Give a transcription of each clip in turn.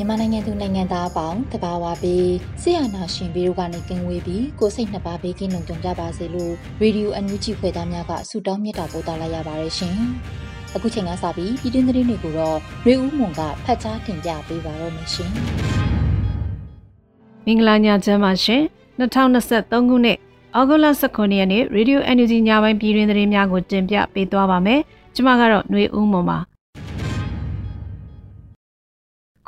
မြန်မာနိုင်ငံသူနိုင်ငံသားအပေါင်းတဘာဝပြီးဆရာနာရှင်ပြီးတို့ကနေကင်းဝေးပြီးကိုစိတ်နှစ်ပါးဘေးကင်းလုံခြုံကြပါစေလို့ရေဒီယိုအန်ယူဂျီဖွယ်သားများကဆုတောင်းမြတ်တာပို့သလာရပါတယ်ရှင်။အခုချိန်ကစပြီးပြည်တွင်းသတင်းတွေကိုတော့ရေဦးမွန်ကဖတ်ကြားတင်ပြပေးပါတော့မရှင်။မင်္ဂလာညချမ်းပါရှင်။2023ခုနှစ်အောက်တိုဘာ19ရက်နေ့ရေဒီယိုအန်ယူဂျီညပိုင်းပြည်တွင်းသတင်းများကိုတင်ပြပေးသွားပါမယ်။ကျွန်မကတော့ຫນွေဦးမွန်ပါ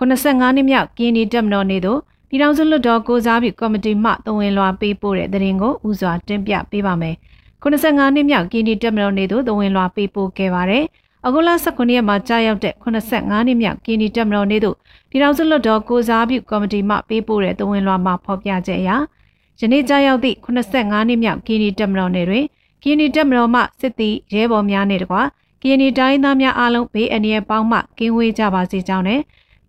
85နှစ်မြောက်ကင်းဒီတက်မတော်နေသို့ပြည်ထောင်စုလွှတ်တော်ကိုစားပြုကော်မတီမှတဝင်လွှာပေးပို့တဲ့သတင်းကိုဥစွာတင်ပြပေးပါမယ်။85နှစ်မြောက်ကင်းဒီတက်မတော်နေသို့တဝင်လွှာပေးပို့ခဲ့ပါတယ်။အခုလ19ရက်မှာကြာရောက်တဲ့85နှစ်မြောက်ကင်းဒီတက်မတော်နေသို့ပြည်ထောင်စုလွှတ်တော်ကိုစားပြုကော်မတီမှပေးပို့တဲ့တဝင်လွှာမှာဖော်ပြချက်အရယနေ့ကြာရောက်သည့်85နှစ်မြောက်ကင်းဒီတက်မတော်နေတွင်ကင်းဒီတက်မတော်မှစစ်သည်ရဲဘော်များနှင့်တကွာကင်းဒီတိုင်းသားများအားလုံးဘေးအန္တရာယ်ပေါင်းမှကင်းဝေးကြပါစေကြောင်းနဲ့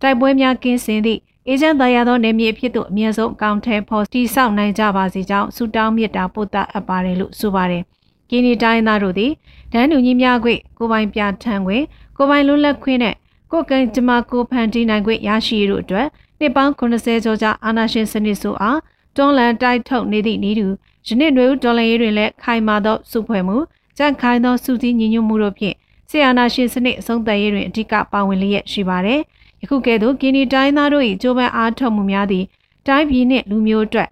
တိုက်ပွဲများကင်းစင်သည့်အေဂျင့်သားရသောနေမြေဖြစ်သို့အမြင့်ဆုံးအကောင့်ထဲပေါ်တည်ဆောက်နိုင်ကြပါစေကြောင်းဆုတောင်းမြတ်တာပို့သအပ်ပါတယ်လို့ဆိုပါတယ်။ကင်းဒီတိုင်းသားတို့သည်ဒန်းတူညီများခွင့်ကိုပိုင်ပြထန်းခွင့်ကိုပိုင်လွတ်လပ်ခွင့်နဲ့ကိုကံကြမ္မာကိုဖန်တီးနိုင်ခွင့်ရရှိရတို့အတွက်နှစ်ပေါင်း80ကျော်ကြာအာဏာရှင်စနစ်ဆိုအားတွန်းလှန်တိုက်ထုတ်နေသည့်ဤသူယနေ့တွင်ဒေါ်လာရေးတွင်လည်းခိုင်မာသောစုဖွဲ့မှုကြန့်ခိုင်သောစုစည်းညီညွတ်မှုတို့ဖြင့်ဆီယနာရှင်စနစ်အဆုံးသတ်ရေးတွင်အဓိကပါဝင်လျက်ရှိပါတယ်။ ယခုကဲ့သို့ကင်းဒီတိုင်းသားတို့၏ကြိုးပမ်းအားထုတ်မှုများသည်တိုင်းပြည်နှင့်လူမျိုးအတွက်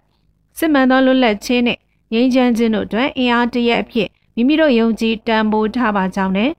စစ်မှန်သောလွတ်လပ်ခြင်းနှင့်ငြိမ်းချမ်းခြင်းတို့အတွက်အင်အားတရက်အဖြစ်မိမိတို့ယုံကြည်တန်ဖိုးထားပါကြောင်းနဲ့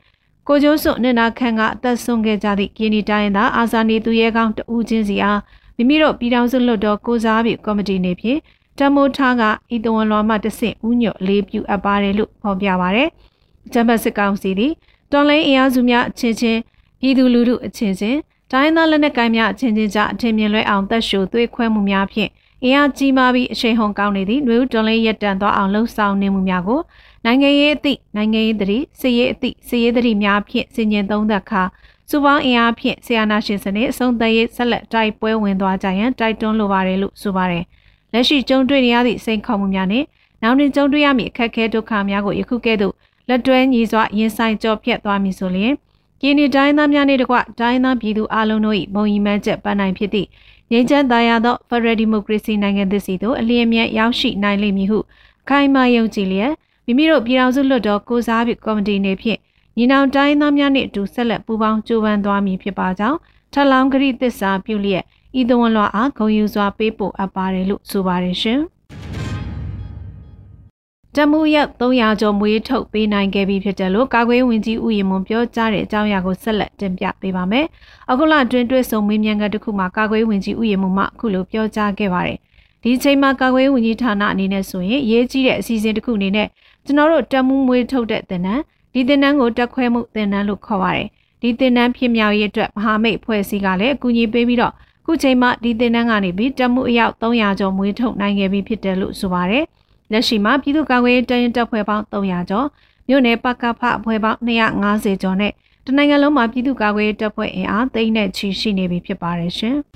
ကိုကျိုးစွနင်နာခန့်ကအသက်ဆုံးခဲ့ကြသည့်ကင်းဒီတိုင်းသားအာဇာနည်သူရဲကောင်းတဦးချင်းစီအားမိမိတို့ပြည်ထောင်စုလွှတ်တော်ကိုစားပြုကော်မတီနေဖြင့်တမိုးထားကဤတဝန်လွန်မှတဆင့်ဥညွတ်လေးပြုအပ်ပါတယ်လို့ဖော်ပြပါရယ်။ဂျမ်ဘတ်စစ်ကောင်စီသည်တော်လိုင်းအင်အားစုများအချင်းချင်းပြည်သူလူထုအချင်းချင်း တိုင်းသားလက်နက်ကိုင်းများအချင်းချင်းကြားအထင်မြင်လွဲအောင်တက်ရှိုသွေးခွဲမှုများဖြင့်အင်အားကြီးမားပြီးအရှိန်ဟုန်ကောင်းနေသည့်နှွေဦးတော်လေးရက်တန်သွားအောင်လှုံ့ဆော်နေမှုများကိုနိုင်ငံရေးအသည့်နိုင်ငံရေးသတိစစ်ရေးအသည့်စစ်ရေးသတိများဖြင့်စင်ញင်သုံးသက်ခါစူပေါင်းအင်အားဖြင့်ဆီယနာရှင်စနစ်အဆုံးသတ်ရေးဆက်လက်တိုက်ပွဲဝင်သွားကြရန်တိုက်တွန်းလိုပါတယ်လို့ဆိုပါတယ်။လက်ရှိကြုံတွေ့နေရသည့်စိန်ခေါ်မှုများနှင့်နောက်တွင်ကြုံတွေ့ရမည့်အခက်အခဲဒုက္ခများကိုယခုကဲ့သို့လက်တွဲညီစွာရင်ဆိုင်ကြော်ဖြတ်သွားမည်ဆိုလျှင် ကင်းဒီတိုင်းသားများနှင့်တကွတိုင်းသားပြည်သူအလုံးတို့၏ဘုံရီမှန်းချက်ပန်းနိုင်ဖြစ်သည့်ငြိမ်းချမ်းသာယာသော Federal Democracy နိုင်ငံသစ်စီသို့အလျင်မြန်ရောက်ရှိနိုင်လိမ့်မည်ဟုခိုင်မာယုံကြည်လျက်မိမိတို့ပြည်ထောင်စုလွှတ်တော်ကိုစားပြုကော်မတီနေဖြင့်ညီနောင်တိုင်းသားများနှင့်အတူဆက်လက်ပူးပေါင်းကြိုးပမ်းသွားမည်ဖြစ်ပါကြောင်းထလောင်းဂရိသစ္စာပြုလျက်ဤသဝန်လွှာအားဂုဏ်ယူစွာပေးပို့အပ်ပါတယ်လို့ဆိုပါတယ်ရှင်။ တမှုရက်300ကျော်မွေးထုတ်ပေးနိုင်ခဲ့ပြီဖြစ်တယ်လို့ကာကွယ်ဝင်ကြီးဦးရင်မွန်ပြောကြားတဲ့အကြောင်းအရာကိုဆက်လက်တင်ပြပေးပါမယ်။အခုလအတွင်းတွေ့ဆုံမေးမြန်းခန်းတစ်ခုမှာကာကွယ်ဝင်ကြီးဦးရင်မွန်မှအခုလိုပြောကြားခဲ့ပါတယ်။ဒီချိန်မှာကာကွယ်ဝင်ကြီးဌာနအနေနဲ့ဆိုရင်ရေးကြီးတဲ့အစီအစဉ်တစ်ခုအနေနဲ့ကျွန်တော်တို့တမှုမွေးထုတ်တဲ့သင်တန်းဒီသင်တန်းကိုတက်ခွဲမှုသင်တန်းလို့ခေါ်ပါတယ်။ဒီသင်တန်းဖြစ်မြောက်ရေးအတွက်မဟာမိတ်ဖွဲ့စည်းကလည်းအကူအညီပေးပြီးတော့ခုချိန်မှာဒီသင်တန်းကနေပြီးတမှုအယောက်300ကျော်မွေးထုတ်နိုင်ခဲ့ပြီဖြစ်တယ်လို့ဆိုပါတယ်။ လက်ရှိမှာပြည်သူ့ကာကွယ်ရေးတရင်တပ်ဖွဲ့ပေါင်း300ကျော်မြို့နယ်ပကဖအဖွဲ့ပေါင်း250ကျော်နဲ့တနိုင်ငံလုံးမှာပြည်သူ့ကာကွယ်ရေးတပ်ဖွဲ့အင်အားသိန်းနဲ့ချီရှိနေပြီဖြစ်ပါတယ်ရှင်။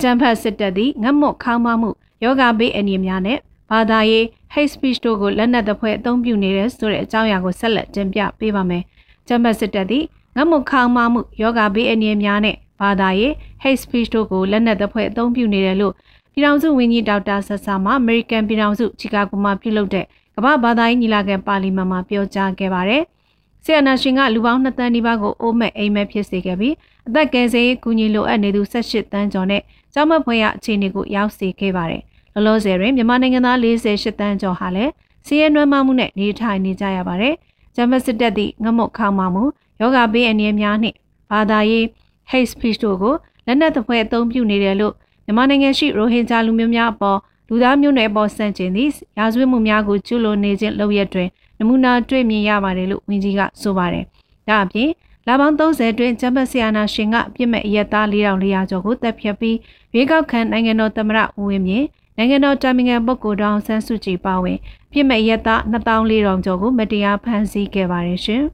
ဂျမ်ဖတ်စစ်တပ်သည်ငတ်မွတ်ခေါင်းမမှုယောဂဘေးအန္တရာယ်များနဲ့ဘာသာရေး hate speech တို့ကိုလက်နက်သဖွယ်အသုံးပြုနေတဲ့ဆိုတဲ့အကြောင်းအရာကိုဆက်လက်တင်ပြပေးပါမယ်။ဂျမ်ဖတ်စစ်တပ်သည်ငတ်မွတ်ခေါင်းမမှုယောဂဘေးအန္တရာယ်များနဲ့ဘာသာရေး hate speech တို့ကိုလက်နက်သဖွယ်အသုံးပြုနေတယ်လို့ ပြည်ထောင်စုဝန်ကြီးဒေါက်တာဆဆာမှအမေရိကန်ပြည်ထောင်စုချီကာဂိုမှာပြုလုပ်တဲ့ကမ္ဘာဘာသာရေးညီလာခံပါလီမန်မှာပြောကြားခဲ့ပါတယ်။ဆီယနာရှင်ကလူပေါင်း2တန်းနီးပါးကိုအိုးမဲ့အိမ်မဲ့ဖြစ်စေခဲ့ပြီးအသက်ကယ်ဆယ်ရေးကူညီလိုအပ်နေသူ18တန်းကျော်နဲ့ကျောင်းမဖွယ်ရအခြေအနေကိုရောက်စေခဲ့ပါတယ်။လောလောဆယ်တွင်မြန်မာနိုင်ငံသား48တန်းကျော်ဟာလည်းစီးရဲနွမ်းမမှုနဲ့နေထိုင်နေကြရပါတယ်။ဂျမစစ်တပ်သည့်ငမုတ်ခေါမှမှုယောဂဘေးအန္တရာယ်များနှင့်ဘာသာရေး hate speech တို့ကိုလက်နက်သဖွယ်အသုံးပြုနေတယ်လို့ မြန်မာနိုင်ငံရှိရိုဟင်ဂျာလူမျိုးများအပေါ်လူသားမျိုးနွယ်ပေါ်ဆန့်ကျင်သည့်ရာဇဝတ်မှုများကိုကျူးလွန်နေခြင်းလုပ်ရက်တွင်နမူနာတွေ့မြင်ရပါတယ်လို့ဝန်ကြီးကဆိုပါတယ်။ဒါအပြင်လာပေါင်း30အတွင်းဂျမတ်ဆီယာနာရှင်ကပြစ်မဲ့အရက်သား4400ကျော်ကိုတပ်ဖြတ်ပြီးရွေးကောက်ခံနိုင်ငံတော်သမ္မတဦးဝင်းမြင့်နိုင်ငံတော်တာမင်ငံပုဂ္ဂိုလ်တောင်ဆန်းစုကြည်ပါဝင်ပြစ်မဲ့ရက်သား2400ကျော်ကိုမတရားဖမ်းဆီးခဲ့ပါတယ်ရှင်။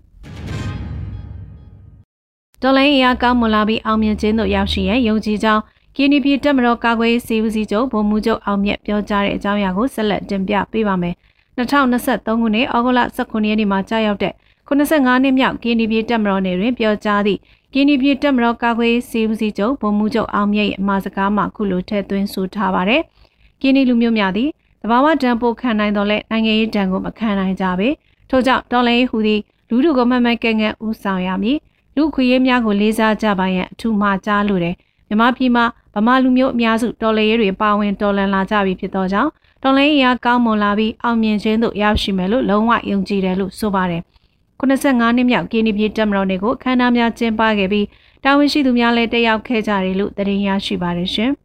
တော်လိုင်းအရာကောင်းမွန်လာပြီးအောင်မြင်ခြင်းတို့ရောက်ရှိရန်ယုံကြည်ကြောင်း ကင်းနီပြည်တက်မတော်ကာကွယ်ရေးစီဦးစီးချုပ်ဗိုလ်မှူးချုပ်အောင်မြတ်ပြောကြားတဲ့အကြောင်းအရာကိုဆက်လက်တင်ပြပေးပါမယ်။2023ခုနှစ်ဩဂုတ်လ19ရက်နေ့မှာကြာရောက်တဲ့85နှစ်မြောက်ကင်းနီပြည်တက်မတော်နယ်တွင်ပြောကြားသည့်ကင်းနီပြည်တက်မတော်ကာကွယ်ရေးစီဦးစီးချုပ်ဗိုလ်မှူးချုပ်အောင်မြတ်ရဲ့အမှာစကားမှာခုလိုထည့်သွင်းဆိုထားပါတယ်။ကင်းနီလူမျိုးများသည်တဘာဝတံပိုခံနိုင်တော့လဲနိုင်ငံရေးတံကိုမခံနိုင်ကြပေ။ထို့ကြောင့်တော်လှန်ရေးဟူသည့်လူထုကိုမှန်မှန်ကဲကဲဥဆောင်ရမည်။လူခွေရေးများကိုလေးစားကြပါရန်အထူးမှာကြားလိုတယ်။ မြမပြည်မှာဗမာလူမျိုးအများစုတော်လှန်ရေးတွေပါဝင်တော်လှန်လာကြပြီဖြစ်သောကြောင့်တော်လှန်ရေးအကောင်းမွန်လာပြီးအောင်မြင်ခြင်းသို့ရောက်ရှိမယ်လို့လုံးဝယုံကြည်တယ်လို့ဆိုပါတယ်။85နှစ်မြောက်ကင်းဒီပြည်တက်မတော်တွေကိုခမ်းနားများကျင်းပခဲ့ပြီးတာဝန်ရှိသူများလည်းတက်ရောက်ခဲ့ကြတယ်လို့သတင်းရရှိပါတယ်ရှင်။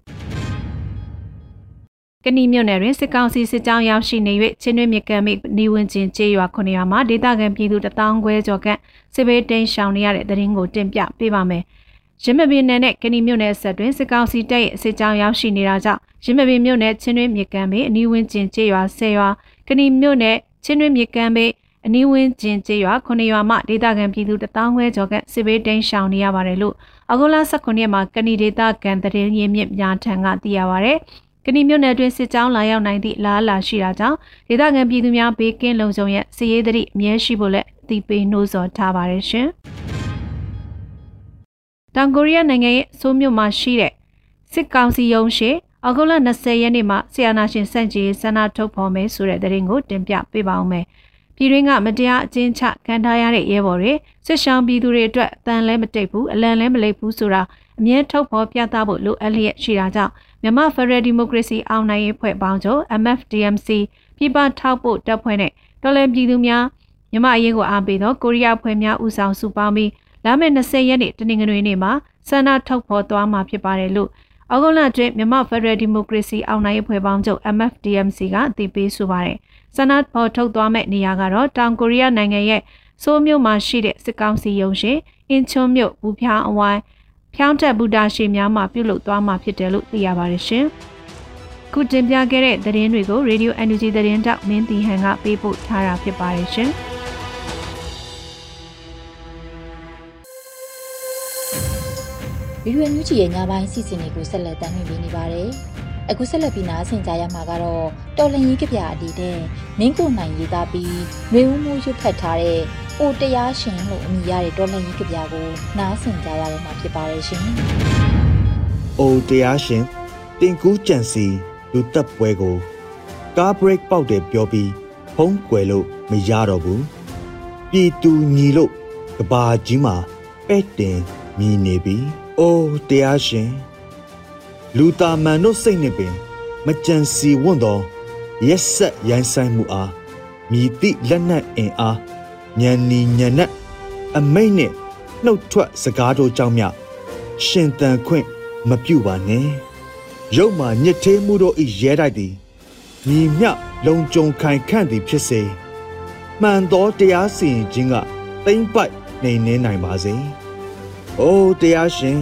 ကဏီမြို့နယ်တွင်စစ်ကောင်စီစစ်ကြောင်းရောက်ရှိနေ၍ချင်းတွင်းမြကံမိနေဝင်ချင်းကျေးရွာခုနှစ်ရွာမှာဒေသခံပြည်သူတထောင်ခွဲကျော်ခန့်စစ်ဘေးတိမ်းရှောင်နေရတဲ့သတင်းကိုတင်ပြပေးပါမယ်။ ရင်းမပင်နယ်နဲ့ကဏီမြို့နယ်ဆက်တွင်စစ်ကောင်စီတပ်ရဲ့စစ်ကြောင်းရောက်ရှိနေတာကြောင့်ရင်းမပင်မြို့နယ်ချင်းတွင်းမြကမ်းဘေးအနီးဝန်းကျင်ကျေးရွာ၁၀ရွာကဏီမြို့နယ်ချင်းတွင်းမြကမ်းဘေးအနီးဝန်းကျင်ကျေးရွာ9ရွာမှဒေသခံပြည်သူတထောင်ခွဲကျော်ကစစ်ဘေးတိမ်းရှောင်နေရပါတယ်လို့အဂုလ18ရက်မှာကဏီဒေသခံတရင်ရင်းမြစ်များထံကသိရပါဗျ။ကဏီမြို့နယ်တွင်စစ်ကြောင်းလာရောက်နိုင်သည့်လားလာရှိတာကြောင့်ဒေသခံပြည်သူများဘေးကင်းလုံခြုံရစီရေးသည့်အမြဲရှိဖို့လည်းအသိပေးနှိုးဆော်ထားပါတယ်ရှင်။ တောင်ကိုရီးယားနိုင်ငံရဲ့အဆိုးမြို့မှာရှိတဲ့စစ်ကောင်စီရုံးရှိအောက်တိုဘာ20ရက်နေ့မှာဆီယနာရှင်စန့်ကြီးဆန္ဒထုတ်ဖော်မယ်ဆိုတဲ့သတင်းကိုတင်ပြပေးပါဦးမယ်။ပြည်တွင်းကမတရားအကျဉ်းချခံထားရတဲ့ရဲဘော်တွေစစ်ရှောင်းပြည်သူတွေအတွက်အတန်လဲမတိတ်ဘူးအလံလဲမလိပ်ဘူးဆိုတာအမြဲထုတ်ဖော်ပြသဖို့လိုအပ်လျက်ရှိတာကြောင့်မြန်မာဖက်ဒရယ်ဒီမိုကရေစီအောင်နိုင်ရေးဖွဲ့ပေါင်းချုပ် MFDMC ပြည်ပထောက်ဖို့တပ်ဖွဲ့နဲ့တော်လှန်ပြည်သူများမြန်မာအရေးကိုအားပေးသောကိုရီးယားဖွဲ့များဦးဆောင်စုပေါင်းပြီး လာမယ့်20ရက်နေ့တနင်္ဂနွေနေ့မှာဆန္ဒထုတ်ဖော်သွားမှာဖြစ်ပါတယ်လို့အောက်ဂုလအတွင်းမြန်မာဖက်ဒရယ်ဒီမိုကရေစီအောင်နိုင်ရေးဖွဲ့ပေါင်းချုပ် MFDMC ကအသိပေးဆိုပါတယ်။ဆန္ဒဖော်ထုတ်သွားမယ့်နေရာကတော့တောင်ကိုရီးယားနိုင်ငံရဲ့ဆိုးမြို့မှာရှိတဲ့စစ်ကောင်စီရုံးရှိအင်ချွန်းမြို့ဘူဖြားအဝိုင်းဖြောင်းတက်ဘူတာရှိများမှာပြုလုပ်သွားမှာဖြစ်တယ်လို့သိရပါတယ်ရှင်။ခုတင်ပြခဲ့တဲ့သတင်းတွေကို Radio Energy သတင်းတောက်မင်းတီဟန်ကပေးပို့ထားတာဖြစ်ပါတယ်ရှင်။ ဗီဒီယိုညူချီရဲ့ညပိုင်းစီစဉ်တွေကိုဆက်လက်တင်ပြနေပါတယ်။အခုဆက်လက်ပြီးနားဆင်ကြရမှာကတော့တော်လန်ကြီးကပြအတီးတဲ့မင်းကိုနိုင်ရေးသားပြီးနှွေဦးမှုရွတ်ဖတ်ထားတဲ့အိုတရားရှင်လို့အမည်ရတဲ့တော်လန်ကြီးကပြကိုနားဆင်ကြရတော့မှာဖြစ်ပါတယ်ရှင်။အိုတရားရှင်တင်ကူးကြံစီလူတက်ပွဲကိုကားဘရိတ်ပေါက်တယ်ပြောပြီးဖုံးကွယ်လို့မရတော့ဘူး။ပြည်သူညီလို့ကဘာကြီးမှာပဲ့တင်မြည်နေပြီ။ အိုးတရားရှင်လူတာမန်တို့စိတ်နှင့်ပင် မကြံစီဝွန့်သောရက်ဆက်ရိုင်းဆိုင်မှုအားမြည်သည့်လက်နက်အင်အားညံနီညံနက်အမိတ်နှင့်နှုတ်ထွက်စကားတို့ကြောင့်မြရှင်တန်ခွင့်မပြုပါနဲ့ရုပ်မှညစ်သေးမှုတို့ဤရဲတိုက်သည်မြည်မြလုံကြုံခိုင်ခန့်သည်ဖြစ်စေမှန်သောတရားစီရင်ခြင်းကတိမ့်ပိုက်နေနေနိုင်ပါစေ။။ အိုးတရားရှင်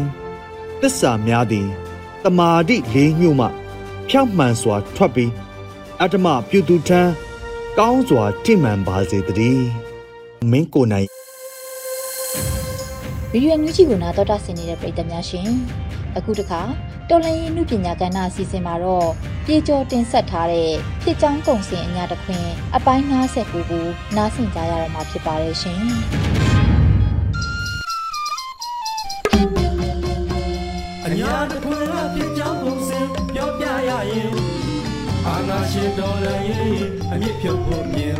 တစ္ဆာများသည်တမာတိလေးညှို့မှဖြောက်မှန်စွာထွက်ပြီးအတ္တမပြုသူထမ်းကောင်းစွာထိမှန်ပါစေတည်းမင်းကိုနိုင်ဗီဒီယိုမြူးကြီးကိုနာတော်တာဆင်နေတဲ့ပရိသတ်များရှင်အခုတခါတော်လန်ရေးနုပညာကဏ္ဍအစီအစဉ်မှာတော့ပြေကျော်တင်ဆက်ထားတဲ့ဖြစ်ချောင်းကုံစင်အညာတခွင် အပိုင်း59ကိုနားဆင်ကြရတော့မှာဖြစ်ပါတယ်ရှင် တခွင်ကဖြစ်ကြောင်းပုံစံပြောပြရရင်အာနာရှင်တော်လည်းအမြင့်ဖြုတ်ဖို့မြင်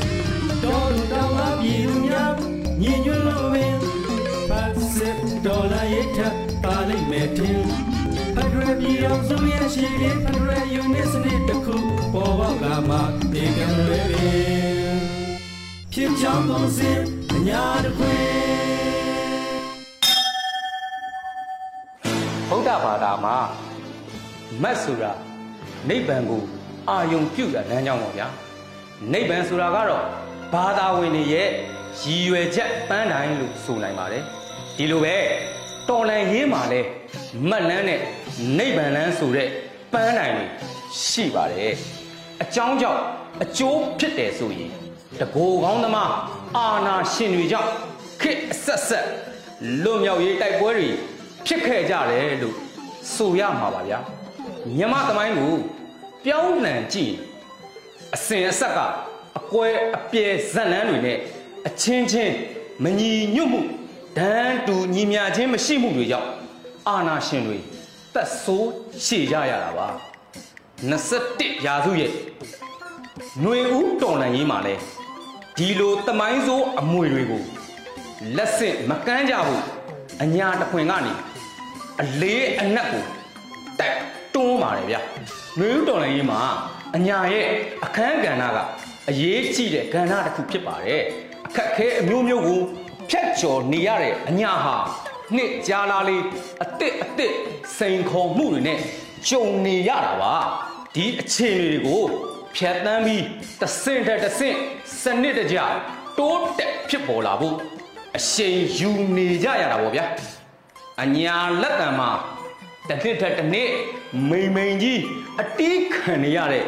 တော်လူတော်အပြည်သူများညီညွတ်လို့ပင်ပတ်စစ်တော်လည်းထပ်ပါလိမ့်မယ်တင်ဖက်ဒရယ်ပြည်အောင်စုရဲ့ရှိတဲ့ဖက်ဒရယ်ယူနစ်စနစ်တစ်ခုပေါ်ပေါက်လာမှဒီကံလွယ်ပင်ဖြစ်ချောင်းကုန်စင်အညာတစ်ခွေ ဗုဒ္ဓဘာသာမှာမတ်ဆိုတာနိဗ္ဗာန်ကိုအာယုံပြုတာလမ်းကြောင်းပေါ့ဗျာနိဗ္ဗာန်ဆိုတာကတော့ဘာသာဝင်တွေရဲ့ရည်ရွယ်ချက်ပန်းတိုင်းလို့ဆိုနိုင်ပါတယ်ဒီလိုပဲတော်လန်ရေးမှာလဲမတ်လန်းနဲ့နိဗ္ဗာန်လန်းဆိုတဲ့ပန်းတိုင်းတွေရှိပါတယ်အကြောင်းကြောင့်အကျိုးဖြစ်တယ်ဆိုရင်တကိုယ်ကောင်းသမားအာနာရှင်တွေကြောင့်ခေတ်အဆက်ဆက်လွတ်မြောက်ရေးတိုက်ပွဲတွေ ဖြစ်ခဲ့ကြတယ်လို့ဆိုရမှာပါဗျာမြမသမိုင်းကိုပြောင်းလှန်ကြည့်အစဉ်အဆက်ကအကွဲအပြဲဇက်လန်းတွေနဲ့အချင်းချင်းမညီညွတ်မှုဒန်းတူညီမျှခြင်းမရှိမှုတွေကြောင့်အာနာရှင်တွေတက်ဆိုးရှည်ကြရတာပါ21ရာစုရဲ့ຫນွေဦးတော်လန်ရေးမှာလဲဒီလိုတမိုင်းဆိုးအမွေတွေကိုလက်ဆင့်မကမ်းကြဘူးအညာတခွင်ကနေ အလေးအနက်ကိုတိုက်တွန်းပါတယ်ဗျຫນွေဦးတော်လန်ရေးမှာအညာရဲ့အခန်းကဏ္ဍကအရေးကြီးတဲ့ကဏ္ဍတစ်ခုဖြစ်ပါတယ်အခက်ခဲအမျိုးမျိုးကိုဖြတ်ကျော်နေရတဲ့အညာဟာနှစ်ကြာလာလေးအစ်စ်အစ်စ်စိန်ခေါ်မှုတွေနဲ့ကြုံနေရတာပါဒီအခြေအနေတွေကိုဖြတ်တန်းပြီးတစ်ဆင့်တက်တစ်ဆင့်စနစ်တကျတိုးတက်ဖြစ်ပေါ်လာဖို့အရှိန်ယူနေကြရတာပေါ့ဗျာ အညာလက်တံမှာတစ်နှစ်ထက်တစ်နှစ်မိန်မိန်ကြီးအတီးခံနေရတဲ့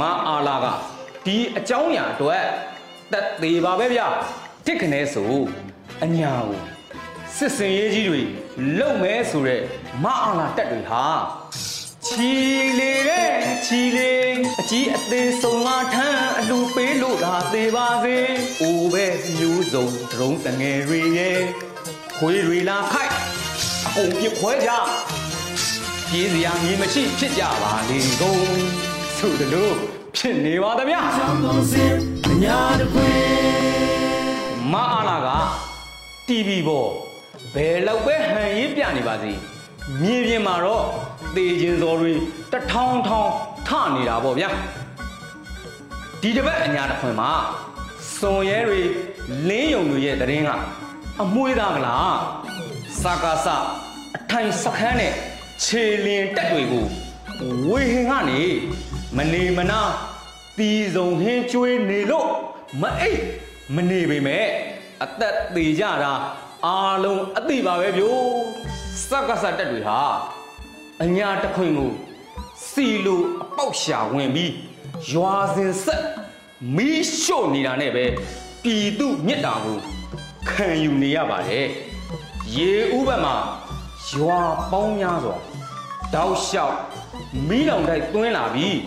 မအားလာကဒီအကြောင်းအရာအတွက်တက်သေးပါပဲဗျာတစ်ခနဲ့ဆိုအညာကိုစစ်စင်ရေးကြီးတွေလုံမဲဆိုတဲ့မအားလာတက်တွေဟာချီလေတဲ့ချီလေအကြီးအသေးဆုံးငါထမ်းအလူပေးလို့လာသေးပါစေအိုးပဲမျိုးစုံဒရုံးတငယ်တွေရဲ့ခွေးတွေလာခိုက် အကုန်ပြခွဲကြပြေးစရာမြေမရှိဖြစ်ကြပါလေကုန်ဆိုတလို့ဖြစ်နေပါသဗျာချောင်းကုန်စင်အညာတစ်ခွေမအားလာက TV ပေါ်ဘယ်လောက်ပဲဟန်ရေးပြနေပါစေမြေပြင်မှာတော့သေခြင်းစော်တွေတထောင်ထောင်ထနေတာပေါ့ဗျာဒီတစ်ပတ်အညာတစ်ခွင်မှာစွန်ရဲတွေလင်းယုံတွေရဲ့တရင်ကအမွှေးသားကလား စကားစအထိုင်စခန်းနဲ့ခြေလင်တက်တွေကိုဝေဟင်ကနေမနေမနာတီစုံဟင်းကျွေးနေလို့မအိပ်မနေပေမဲ့အသက်သေးကြတာအားလုံးအသိပါပဲဗျို့စကားစတက်တွေဟာအညာတစ်ခွင်ကိုစီလိုအပေါက်ရှာဝင်ပြီးရွာစဉ်ဆက်မီးရှို့နေတာနဲ့ပဲပြည်သူမြစ်တာကိုခံယူနေရပါတယ် ရေဥပမာရွာပေါင်းများစွာတောက်လျှောက်မီးလောင်တိုက်သွင်းလာပြီး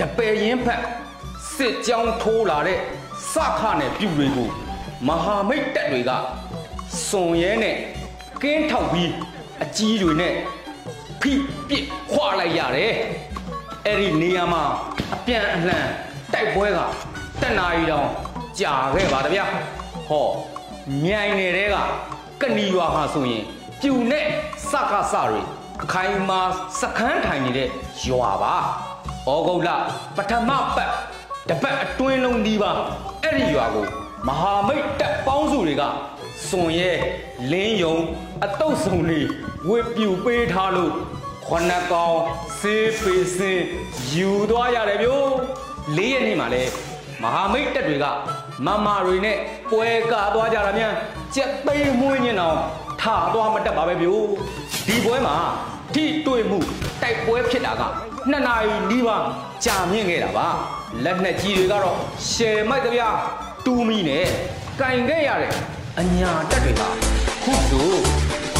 တပယ်ရင်ဖက်စစ်ကြောင်းထိုးလာတဲ့စခနဲ့ပြူတွေကိုမဟာမိတ်တပ်တွေကစွန်ရဲနဲ့ကင်းထောက်ပြီးအကြီးတွေနဲ့ဖိပစ်ခွာလိုက်ရတယ်အဲ့ဒီနေရာမှာအပြန်အလှန်တိုက်ပွဲကတနာရီတောင်ကြာခဲ့ပါတဗျာဟောမြိုင်နယ်တဲက ကနီရွာဟာဆိုရင်ပြူနဲ့စကားစတွေအခိုင်အမာစခန်းထိုင်နေတဲ့ရွာပါဩဂုတ်လပထမပတ်တပတ်အတွင်းလုံးဒီပါအဲ့ဒီရွာကိုမဟာမိတ်တပ်ပေါင်းစုတွေကစွန်ရဲလင်းယုံအတုပ်စုံတွေဝစ်ပြူပေးထားလို့ခொနကောင်စေးပေစင်ယူသွားရတယ်ဗျို့လေးရက်နေ့မှာလဲမဟာမိတ်တပ်တွေကမမတွေနဲ့ပွဲကာသွားကြတာမြန် ကြက်သိမ်းမွေးညင်အောင်ထသွားမတက်ပါပဲဗျို့ဒီပွဲမှာထိတွေ့မှုတိုက်ပွဲဖြစ်တာကနှစ်နာရီနီးပါးကြာမြင့်ခဲ့တာပါလက်နက်ကြီးတွေကတော့ရှယ်မိုက်ကြဗျာတူးမီနဲ့ကင်ခဲ့ရတဲ့အညာတက်တွေကခုဆို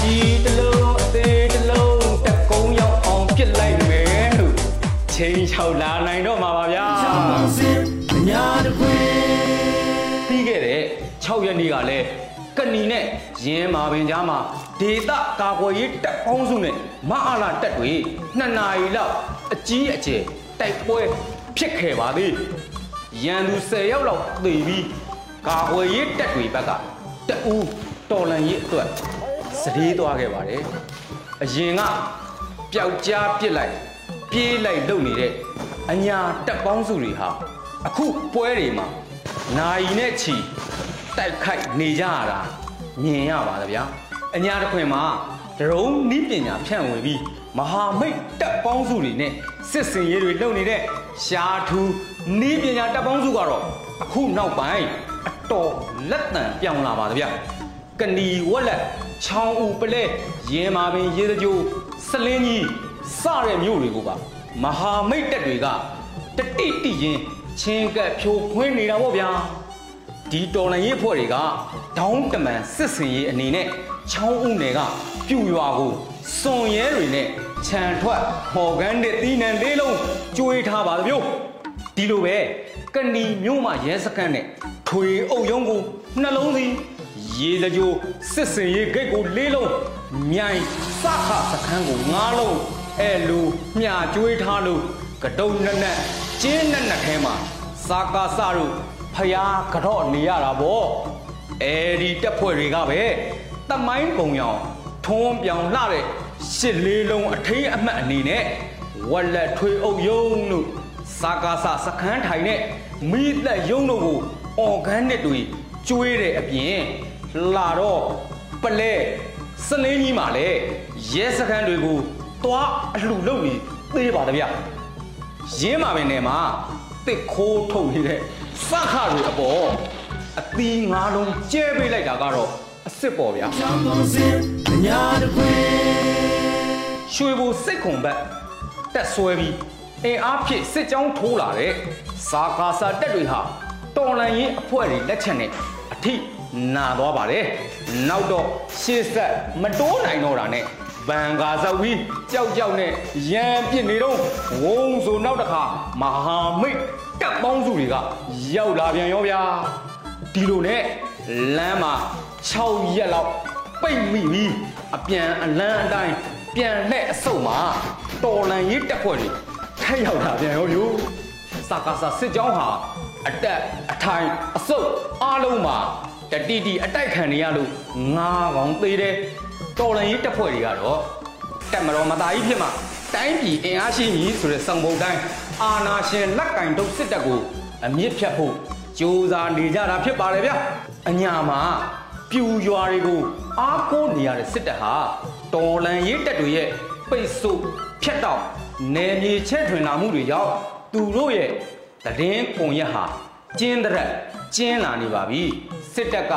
ဒီတလုံးအသေးတလုံးတက်ကုန်းရောက်အောင်ပြစ်လိုက်မယ်လို့ချိန်ချောက်လာနိုင်တော့မှာပါဗျာချောင်းကုန်စင်အညာတစ်ခွေပြီးခဲ့တဲ့6ရက်နေ့ကလည်း ကဏီနဲ့ရင်းမာပင်ကြားမှာဒေတာကာကွယ်ရေးတပ်ပေါင်းစုနဲ့မအားလာတပ်တွေနှစ်နာရီလောက်အကြီးအကျယ်တိုက်ပွဲဖြစ်ခဲ့ပါသေးရန်သူ10ယောက်လောက်သေပြီးကာဝယ်ရေးတက်တွေဘက်ကတအူးတော်လန်ရေးအတွက်စတေးသွားခဲ့ပါတယ်အရင်ကပျောက်ကြားပစ်လိုက်ပြေးလိုက်လုပ်နေတဲ့အညာတက်ပေါင်းစုတွေဟာအခုပွဲတွေမှာနိုင်နဲ့ချီ တိုက်ခိုက်နေကြရတာမြင်ရပါသဗျာအညာတစ်ခွင်မှာဒရုန်းနီးပညာဖြန့်ဝေပြီးမဟာမိတ်တပ်ပေါင်းစုတွေနဲ့စစ်စင်ရေးတွေလုပ်နေတဲ့ရှားထူးနီးပညာတပ်ပေါင်းစုကတော့အခုနောက်ပိုင်းအတော်လက်တံပြောင်းလာပါသဗျာကဏီဝက်လက်ချောင်းဦးပလဲရင်မာပင်ရေစကြိုးစလင်းကြီးစတဲ့မြို့တွေကိုပါမဟာမိတ်တပ်တွေကတတိတိရင်ချင်းကပ်ဖြိုခွင်းနေတာပေါ့ဗျာ ဒီတော်လန်ရေးဖွဲ့တွေကဒေါင်းတမန်စစ်စင်ရေးအနေနဲ့ချောင်းဦးနယ်ကပြူရွာကိုစွန်ရဲတွေနဲ့ခြံထွက်ဟော်ကန်တဲ့တီးနှံလေးလုံးကျွေးထားပါသမျိုးဒီလိုပဲကဏီမြို့မှာရဲစခန်းနဲ့ထွေအုပ်ယုံကိုနှလုံးစီရေစကြိုစစ်စင်ရေးဂိတ်ကိုလေးလုံးမြိုင်စခစခန်းကိုငါးလုံးအဲလိုမြာကျွေးထားလို့ကတုံနက်နက်ကျင်းနက်နက်ထဲမှာစာကာစတို့ ဖျားကြော့နေရတာဗောအဲဒီတက်ဖွဲ့တွေကပဲတမိုင်းပုံရောင်ထုံးပြောင်လှတဲ့ရှစ်လေးလုံးအထိန်အမှတ်အနေနဲ့ဝက်လက်ထွေအုပ်ယုံတို့စာကာစစခန်းထိုင်နဲ့မိသက်ယုံတို့ကိုအော်ဂန်နစ်တွေကျွေးတဲ့အပြင်လာတော့ပလဲစလင်းကြီးမှာလည်းရဲစခန်းတွေကိုတွားအလှလုပ်နေသေးပါတဗျရင်းမာပင်နယ်မှာတစ်ခိုးထုတ်နေတဲ့ စခတွေအပေါ်အသီးငါးလုံးကျဲပေးလိုက်တာကတော့အစ်စ်ပေါ်ဗျာချောင်းကုန်စင်ညာတခွေရွှေဘူစိတ်ခုံဘက်တက်ဆွဲပြီးအင်အားဖြင့်စစ်ကြောင်းထိုးလာတဲ့စာကာစာတက်တွေဟာတော်လန်ရင်အဖွဲ့တွေလက်ချက်နဲ့အထိနာသွားပါတယ်နောက်တော့ရှေ့ဆက်မတိုးနိုင်တော့တာနဲ့ ဘန်ကာဆောက်ပြီးကြောက်ကြောက်နဲ့ရန်ပစ်နေတော့ဝုံဆိုနောက်တစ်ခါမဟာမိတ်တပ်ပေါင်းစုတွေကရောက်လာပြန်ရောဗျာဒီလိုနဲ့လမ်းမှာ6ရက်လောက်ပိတ်မိပြီးအပြန်အလန်းအတိုင်းပြန်နဲ့အဆုတ်မှာတော်လန်ရေးတက်ဖွဲ့တွေထက်ရောက်လာပြန်ရောမျိုးစကားစာစစ်ကြောင်းဟာအတက်အထိုင်အဆုတ်အားလုံးမှာတတိတိအတိုက်ခံနေရလို့ငါးကောင်သေးတယ် တော်လန်ရေးတက်ဖွဲ့တွေကတော့တက်မတော်မသားကြီးဖြစ်မှာတိုင်းပြည်အင်အားရှိကြီးဆိုတဲ့စုံပုံတိုင်းအာနာရှင်လက်ကင်တုပ်စစ်တပ်ကိုအမြင့်ဖြတ်ဖို့ကြိုးစားနေကြတာဖြစ်ပါတယ်ဗျအညာမှာပြူရွာတွေကိုအားကိုးနေရတဲ့စစ်တပ်ဟာတော်လန်ရေးတပ်တွေရဲ့ပိတ်ဆို့ဖြတ်တောက်နယ်မြေချဲ့ထွင်လာမှုတွေကြောင့်သူတို့ရဲ့တည်င်းပုံရက်ဟာကျင်းတဲ့ကျင်းလာနေပါပြီစစ်တပ်က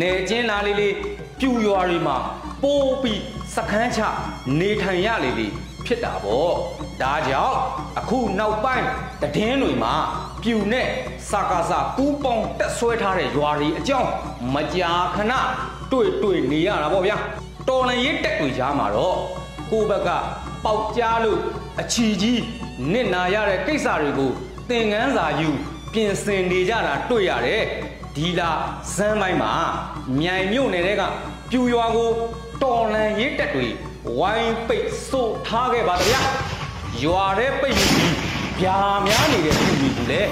နေကျင်းလာလေးလေးပြူရွာတွေမှာ ပိုးပြီးစခန်းချနေထိုင်ရလေလေဖြစ်တာပေါ့ဒါကြောင့်အခုနောက်ပိုင်းတည်င်းတွေမှာပြူနဲ့စကားစာကူးပေါင်းတက်ဆွဲထားတဲ့ရွာတွေအကြောင်းမကြာခဏတွေ့တွေ့နေရတာပေါ့ဗျာတော်လန်ရေးတက်တွေကြားမှာတော့ကိုယ့်ဘက်ကပေါက်ကြားလို့အချီကြီးနစ်နာရတဲ့ကိစ္စတွေကိုသင်ငန်းစာယူပြင်ဆင်နေကြတာတွေ့ရတယ်ဒီလာဇန်းပိုင်းမှာမြိုင်မြို့နယ်ကပြူရွာကို တော်လန်ရေးတက်တွေဝိုင်းပိတ်ဆို့ထားခဲ့ပါဗျာရွာထဲပိတ်ပြီးဗျာများနေတဲ့သူတွေကိုလည်း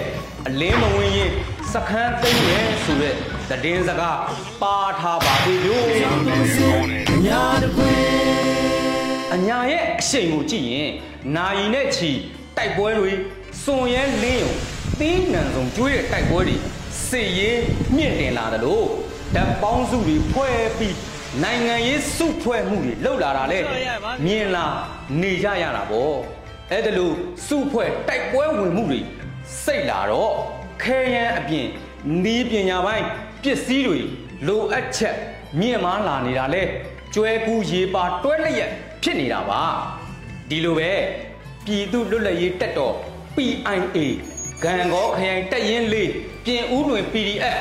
အလင်းမဝင်ရင်စခန်းသိမ်းရဲဆိုတဲ့သတင်းစကားပါထားပါသေးလို့ချောင်းကုန်စင်ညာတခွေအညာရဲ့အရှိန်ကိုကြည့်ရင်နာယီနဲ့ချီတိုက်ပွဲတွေစွန်ရဲလင်းုံသီးနှံဆုံးကျွေးတဲ့တိုက်ပွဲတွေစစ်ရေးမြင့်တင်လာတယ်လို့ဓာတ်ပေါင်းစုတွေဖွဲ့ပြီး နိုင်ငံရေးစုဖွဲ့မှုတွေလှုပ်လာတာလဲမြင်လာနေကြရတာပေါ့အဲ့ဒါလို့စုဖွဲ့တိုက်ပွဲဝင်မှုတွေစိတ်လာတော့ခဲယမ်းအပြင်နီးပညာပိုင်းပစ္စည်းတွေလိုအပ်ချက်မြင့်မားလာနေတာလဲကျွဲကူရေပါတွဲလျက်ဖြစ်နေတာပါဒီလိုပဲပြည်သူလွတ်လပ်ရေးတက်တော် PIA ဂံကောခရိုင်တက်ရင်လေးပြင်ဦးလွင် PDF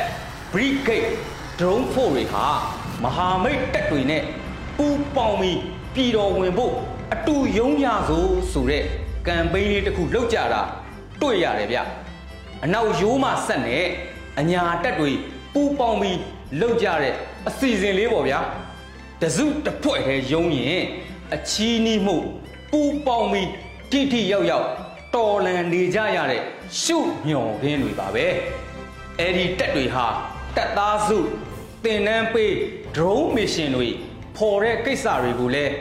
Brigade Drone Force တွေဟာ မဟာမိတ်တက်တွေနဲ့ပူးပေါင်းပြီးပြည်တော်ဝင်ဖို့အတူယုံကြဆိုဆိုတဲ့ကမ်ပိန်းလေးတစ်ခုလုပ်ကြတာတွေ့ရတယ်ဗျအနောက်ရိုးမှဆက်နဲ့အညာတက်တွေပူးပေါင်းပြီးလုပ်ကြတဲ့အစီအစဉ်လေးပေါ့ဗျာတစုတစ်ဖွဲ့တည်းယုံရင်အချီးနီးမှုပူးပေါင်းပြီးတိတိရောက်ရောက်တော်လန်နေကြရတဲ့ရှုညော်ခင်းတွေပါပဲအဲ့ဒီတက်တွေဟာတက်သားစုတင်နန်းပေး drone mission တွေဖော်တဲ့ကိစ္စတွေကိုလည်း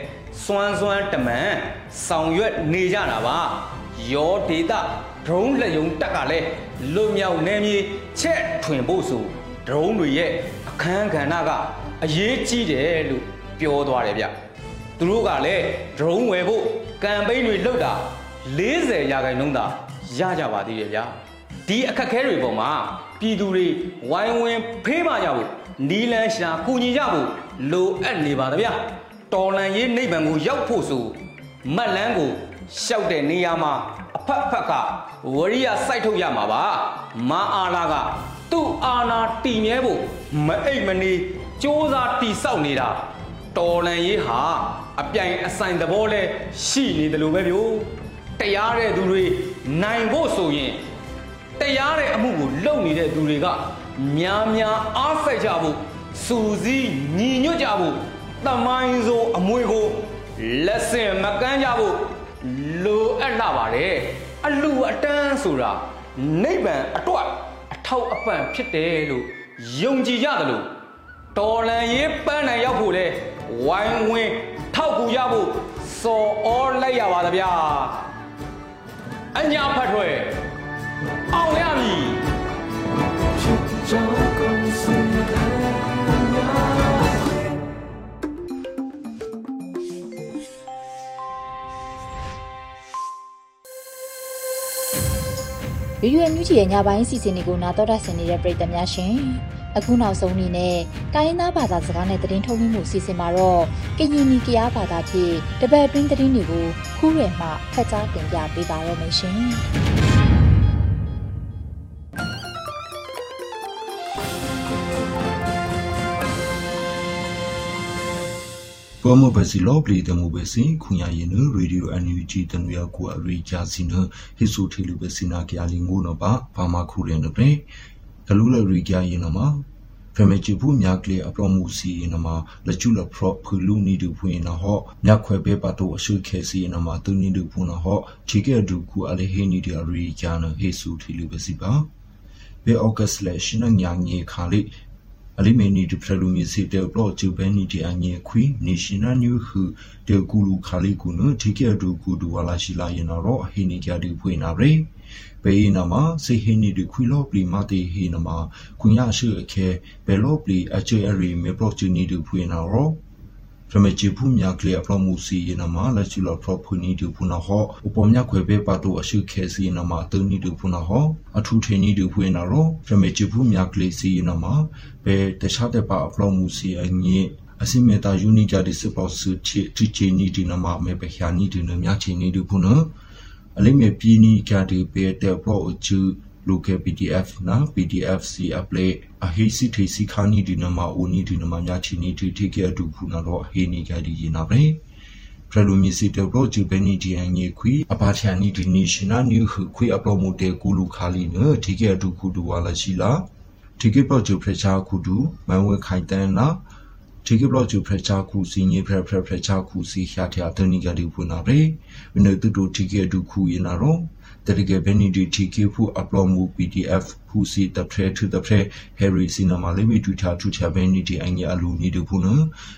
စွမ်းစွမ်းတမန်ဆောင်ရွက်နေကြတာပါရောဒေတာ drone လက်ယုံတက်ကလည်းလွတ်မြောက်နေမြေချက်ထွင်ဖို့ဆို drone တွေရဲ့အခန်းကဏ္ဍကအရေးကြီးတယ်လို့ပြောသွားတယ်ဗျသူတို့ကလည်း drone ဝယ်ဖို့ကမ်ပိန်းတွေလုပ်တာ40ရာခိုင်နှုန်းသာရကြပါသေးတယ်ဗျဒီအခက်အခဲတွေပေါ်မှာပြည်သူတွေဝိုင်းဝန်းဖေးမကြဖို့ နီလန်းရှာကူညီကြဖို့လိုအပ်နေပါဗျတော်လန်ရေးနိဗ္ဗာန်ကိုရောက်ဖို့ဆိုမတ်လန်းကိုရှောက်တဲ့နေရာမှာအဖက်ဖက်ကဝရိယစိုက်ထုတ်ရမှာပါမာအာလာကသူ့အာနာတည်မြဲဖို့မအိတ်မနေစ조사တိဆောက်နေတာတော်လန်ရေးဟာအပြိုင်အဆိုင်သဘောလဲရှိနေတယ်လို့ပဲဗျို့တရားတဲ့သူတွေနိုင်ဖို့ဆိုရင်တရားတဲ့အမှုကိုလုပ်နေတဲ့သူတွေက များများအားစိုက်ကြဖို့စူးစီးညီညွတ်ကြဖို့တမိုင်းဆိုအမွေကိုလက်ဆင့်မကမ်းကြဖို့လိုအပ်လာပါတယ်အလူအတန်းဆိုတာနိဗ္ဗာန်အတွက်အထောက်အပံ့ဖြစ်တယ်လို့ယုံကြည်ကြတယ်လို့တော်လန်ရေးပန်းနိုင်ရောက်ဖို့လဲဝိုင်းဝင်းထောက်ကူရဖို့စော်ဩလိုက်ရပါသဗျာအညာဖတ်ထွဲအောင်ရမည် ဗီဒီယိုအန်ယူဂျီရဲ့ညပိုင်းစီစဉ်တွေကိုနာတော်တာဆင်နေတဲ့ပရိသတ်များရှင်အခုနောက်ဆုံးအနေနဲ့တိုင်းရင်းသားဘာသာစကားနဲ့သတင်းထုတ်လွှင့်မှုစီစဉ်မှာတော့ကရင်နီကရားဘာသာဖြင့်တပတ်အတွင်းသတင်းတွေကိုခူးရယ်မှဖတ်ကြားတင်ပြပေးပါရမရှင် ပမဘစီလောပလီတမှုပဲစင်ခွန်ရရင်ရေဒီယိုအန်ယူဂျီတနွေကူအရိဂျာစီနဟစ်ဆိုထီလူပဲစင်နာကရလီငိုနပါဘာမခုရင်တဲ့တလူလရီကြရင်နမှာဖမေချီဘူးမြကလေအပရမှုစီနမှာလချူလဖရဖူလူနီဒူဖွင့်နဟောမြခွဲပဲပါတော့အရှုခဲစီနမှာတူနီဒူဖွင့်နဟောချီကဲဒူကူအလေဟေနီဒီရီဂျာနဟေဆူထီလူပဲစီပါဘေအော့ဂတ်စလက်ရှင်ညာညေခါလိအလိမေနီဒူဖရလူမီစီတေဘလော့ချူဘဲနီဒီအညေခွီနေရှင်နာနျူဟူတေကူလူခါလိ ကူနတီကေဒူကူဒူဝလာရှိလာရင်တော့ဟိနီကြတူဖွင့်နာရေဘေးနာမှာစေဟိနီဒူခွီလော့ပလီမာတေဟိနမှာခွန်ရရှိအခဲဘယ်လော့ပလီအချေအရီမေပလော့ချူနီဒူဖွင့်နာ ရောဖရမချီဖူမြကလေအပလောမှုစီယနမှာလက်ချူလော်ဖရဖူနီဒူဖူနာဟောဥပမြခွေပဲပါတော့အရှုခဲစီယနမှာတုန်နီဒူဖူနာဟောအထူထေနီဒူဖွင့်နာရောဖရမချီဖူမြကလေစီယနမှာဘယ်တခြားတဲ့ပါအပလောမှုစီအငင်းအစိမေတာယူနီကြတဲ့စပေါ်စုချီတီချီနီဒီနမမေပခ ्या နီဒီနမြချီနီဒူဖူနာအလိမေပီနီကြတဲ့ပေတဲ့ပလောအချူ local pdf နာ pdf c apply အဟိစီထေစီခါနီဒီနမဦးနီဒီနမမြချီနီတီထေကေအတူခုနာတော့ဟေနီကြဒီရင်နာပဲဖရလူမီစီတေဘလောဂျူဘနီဒီအန်ယေခွီအပါချာနီဒီနေရှင်နာနျူခုခွီအပလိုမိုတေကူလူခါလီနထေကေအတူခုဒူဝါလာရှိလာထေကေပလောဂျူဖရချာခုဒူမန်ဝဲခိုင်တန်နာ ထေကေဘလောဂျူဖရချာခုစီညေဖရဖရဖရချာခုစီခ ्या တဲ့တနီကဒီဖူနာပဲဝိနတူတူထေကေအတူခုရင်နာတော့တရကဘနီဒီတီကေဖူအပလောမှု PDF ဖူစီတဖရဲထူတဖရဲဟယ်ရီစီနမလေးမီတူချာထူချာဘနီဒီအငြအလူနီဒဖူန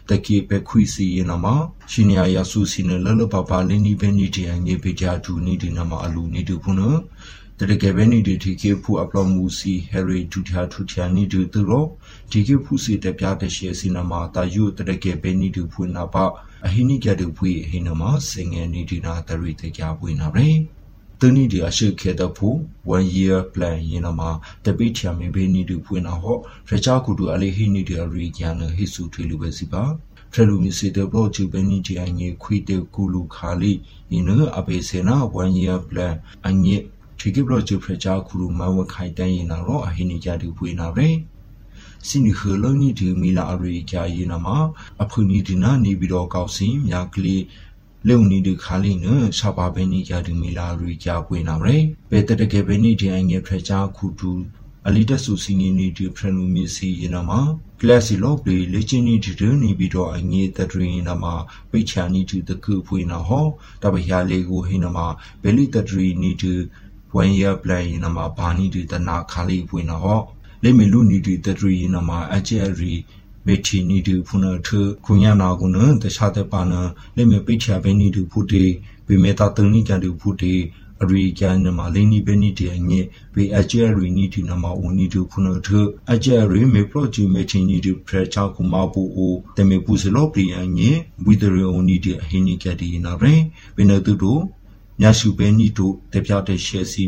တကေပဲခွီစီယနမရှင်ညာယာဆူစီနလလပပလင်းနီဘနီဒီအငြပေချာဒူနီဒီနမအလူနီဒဖူန တရကဘနီဒီတီကေဖူအပလောမှုစီဟယ်ရီထူချာထူချာနီဒူတူရောတီကေဖူစီတပြားတရှေစီနမတာယုတရကဘနီဒူဖူနာပါအဟိနိကဒူဖွေဟိနမစင်ငယ်နီဒီနာတရီတကြပွေနာပဲတနီဒီအရှိခေတဖူ one year plan ယင်နမှာတပိချာမင်းဘေးနီဒူဖွင့်နာဟောရချာကူတူအလေးဟိနီဒီရီကျန်ဟိစုထွေလူပဲစီပါဖရလူမီစီတေဘလော့ချူဘနီဒီအငေခွီတေကူလူခါလီယင်နအဘေစေနာ one year plan အငေ ချီကိဘလော့ချူဖရချာကူလူမဝခိုင်တန်ယင်နာရောအဟိနီကြတူဖွင့်နာပဲစင်ခလနီဒီမီလာအရီကြယင်နာမှာအဖူနီဒီနာနေပြီးတော့ကောက်စင်မြကလေးလုံနီဒီခါလီနရှာပါဘဲနီယာဒီမီလာရီကြာပွေနာရဲပေတတကေဘဲနီဒီအငယ်ဖရချာခုတူအလီတက်ဆူစီနီနီဒီဖရနူမီစီယနာမှာကလစီလော့ပလီလေချင်းနီဒီဒနီဘီတော့အငေးတဒရီနာမှာပိချာနီဒီတကူဖွေနာဟောတပရလေးကိုဟိနာမှာဘယ်လီတဒရီနီဒီ ဝန်ရပလန်နာမှာဘာနီဒီတနာခါလေးဖွေနာဟောလေမီလူနီဒီတဒရီနာမှာအကျယ်ရီမေချီနီဒီဖုန်ထခုညာနာကုနတခြားတဲ့ပါနလေမပိချာဘဲနီဒီဖုတေဝိမေတာတန်နီကန်ဒီဖုတေအရိကန်နမလိနီဘနီတေငေဘေအကျရီနီတီနမဦးနီတူဖုနထအကျရီမေပရိုဂျူမေချင်းနီတူဖရချာကုမပူအိုတမေပူစလောပရီယငေဝီဒရီအိုနီတီအဟိနီကတီနာရေဘိနတူတို့ ညရှုပဲနီတို့တပြတဲ့ရှယ်စီ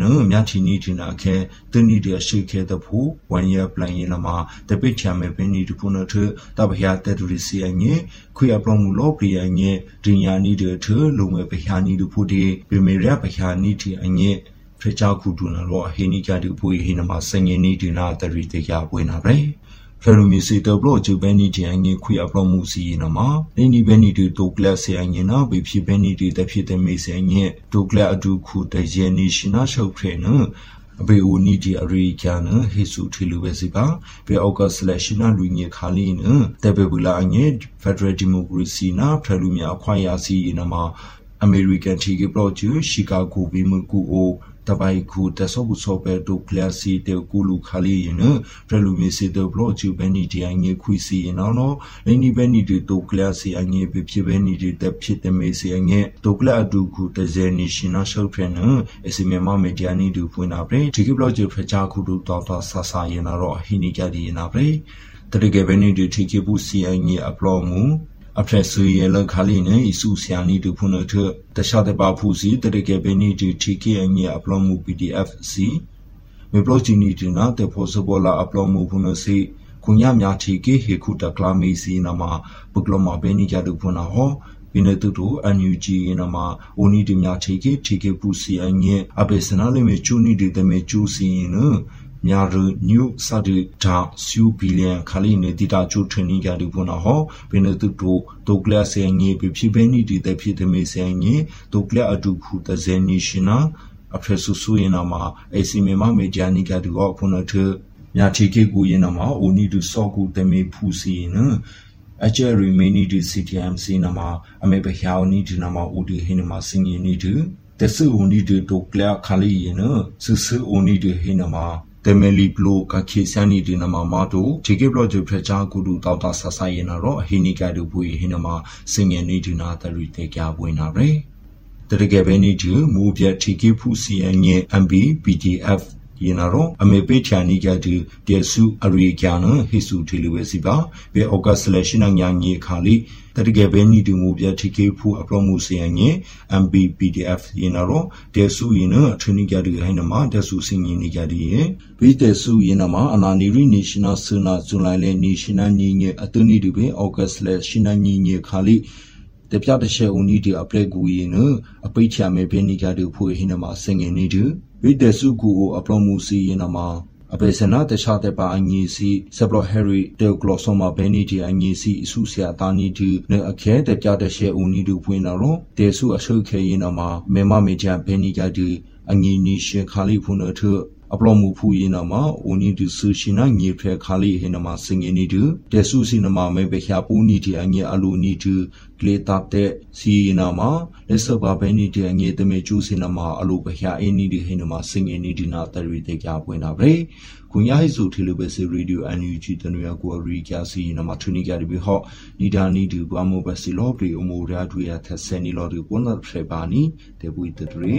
နော်မြချီနီဒီနာခဲတနီဒီရှိခဲတဖူဝန်ရပလန်ရလမှာတပိချမေပနီဒီဖုနထတဘယာတဒရီစီအငေခွေအပရမူလောပရိယငေဒင်ယာနီဒီထလုံမေဘယာနီဒီဖူဒီပြမေရဘယာနီတီအငေဖရချာခုဒူနာလောဟေနီကြတူဖူဟိနမှာစငေနီဒီနာတရီတေရပွေနာပဲ ဖရမီစီတဘလောချူဘဲနီတီအငေခွေအပရမူစီနမှာနေနီဘဲနီတီတိုကလတ်စီအငေနာဘေဖြစ်ဘဲနီတီတဖြစ်တဲ့မေစီအငေတိုကလတ်အဒူခုတယေနီရှိနာရှုပ်ဖရနအဘေအိုနီဒီအရိကန်ဟေဆုထီလူပဲစီပါဘေအောက်ကစလက်ရှိနာလူညေခါလီနတေဘေဘူလာအငေဖက်ဒရယ်ဒီမိုကရေစီနာဖရလူမြအခွင့်အရေးနမှာအမေရိကန်တီကပလော့ချူရှီကာဂိုဘီမကူအို တပိုင်ခုတဆော့ဘူးဆော့ပဲဒိုကလစီတေကူလူခါလီယနဖရလူမီစီတေဘလော့ချူဘန်နီတီအငေခွီစီယနော်နော်လိနီဘန်နီတီဒိုကလစီအငေပြဖြစ်ဘန်နီတီတက်ဖြစ်တဲ့မေစီအငေဒိုကလအဒူခုတဇဲနီရှင်နာရှောက်ဖရနအစီမမမေဒီယာနီဒူဖွင့်နာပရေဒီကဘလော့ချူဖချာခုဒူတော်တော်ဆာဆာယနော်ဟိနီကြဒီယနာပရေတရကေဘန်နီတီတီကပူစီအငေအပလော့မူ အဖရက်ဆူရလခါလီနေအစုဆရာနီတူဖုန်ထတခြားတပါဖူစီတရကေဘနီတီတီကေအငေအပလောမှု PDF စီမေဘလော့ချီနီတီနာတေဖို့စဘောလာအပလောမှုဖုန်စီခုညမြတီကေဟေခုတကလာမီစီနမပကလမဘနီကြတူဖုန်ဟောဘိနေတူတူအန်ယူဂျီနမအိုနီဒီမြတီကေတီကေပူစီအငေအပေစနာလေမေချူနီဒီတမေချူစီန ညာရညုစဒတာဆူဘီလီယံခလီနေတီတာချိုထနီကတူဖုနာဟောဘင်းတူတိုတိုကလဆေငေပြဖြစ်ပဲနီတီတဖြစ်တမေဆေငေတိုကလအတူခုတဇဲနီရှင်နာအဖရဆူဆူယနာမှာအစီမေမမေဂျာနီကတူဟောဖုနာထမြာချီကေကူယနာမှာအိုနီတူစောကူတမေဖူစီနအကျရီမီနီဒီ CTMC နမှာအမေဘဟျောနီဒီနမှာဦးဒီဟိနမှာစင်ယနီတူတဆူဦးနီဒီတိုကလခလီယနဆူဆူဦးနီဒီဟိနမှာ တမလီဘလိုကခေဆန်နီဒီနမမတိုဂျေကေဘလော့ဂျူဖရချာကူဒူတောက်တာဆဆာယေနာရောဟိနီကဒူဘူဟိနမစင်ငယ်နေဒီနာတရီတေကြပွင့်နာရဲတရကေဘဲနီဒီမူပြတီကေဖူစီအငေ MB PDF ယနာရောအမေပေချာနီကတူတေဆုအရိကျန်ဟိစုတီလူဝဲစီပါဘေအော့ကဆလက်ရှင်ညာညေခါလီတတိကေဘဲနီတူမူပြတီကေဖူအပလောမှုစီယငေ MBPDF ယနာရောတေဆုယနထနီကတူဟိနမ တေဆုစင်ညီနီကတူယေဘီတေဆုယနမအနာနီရီနေရှင်နယ်ဆူနာဇွန်လိုက်လေနေရှင်နယ်ညီငေအတူနီတူဘေအော့ကဆလက်ရှင်ညာညီငေခါလီတပြတရှေဦးနီဒီအပလက်ကူရင်အပိတ်ချမဲဘဲနီကတူဖွေဟိနမစင်ငေနီတူဝိတေစုကူကိုအပလောမှုစီရင်နမှာအပေစနာတခြားတဲ့ပါအငီစီဆပ်လော့ဟယ်ရီတေဂလော့ဆောမဘဲနီတီအငီစီအစုဆရာတာနီတီနေအခဲတဲ့ကြတဲ့ရှဲဦးနီတူဖွင့်တော့တေစုအဆုခဲရင်နမှာမေမမေချာဘဲနီကတီအငီနီရှေခါလီဖုန်ထ အပလောမှုဖူရင်နမှာဦးနီတူဆူရှင်နာငေဖဲခါလီဟင်နမှာစင်ငီနီတူတေစုစီနမှာမေဘခါပူနီတီအငီအလူနီတူကလေတပ်တဲ့စီနာမှာလက်စပါဘဲနီတီအငီတမေကျူးစင်နမှာအလူဘခါအင်းနီဒီဟင်နမှာစင်ငီနီဒီနာတရီတေကြပွင့်တာပဲကွန်ရဟိစုထီလိုပဲစီရေဒီယိုအန်ယူဂျီတနွေကိုရီကျစီနမှာထူနီကြရီဟော့နီဒါနီဒီကွာမိုဘစီလောပရီအမိုရာဒူယာသဆယ်နီလောဒီကွန်နဖရပါနီတေဘူတတရီ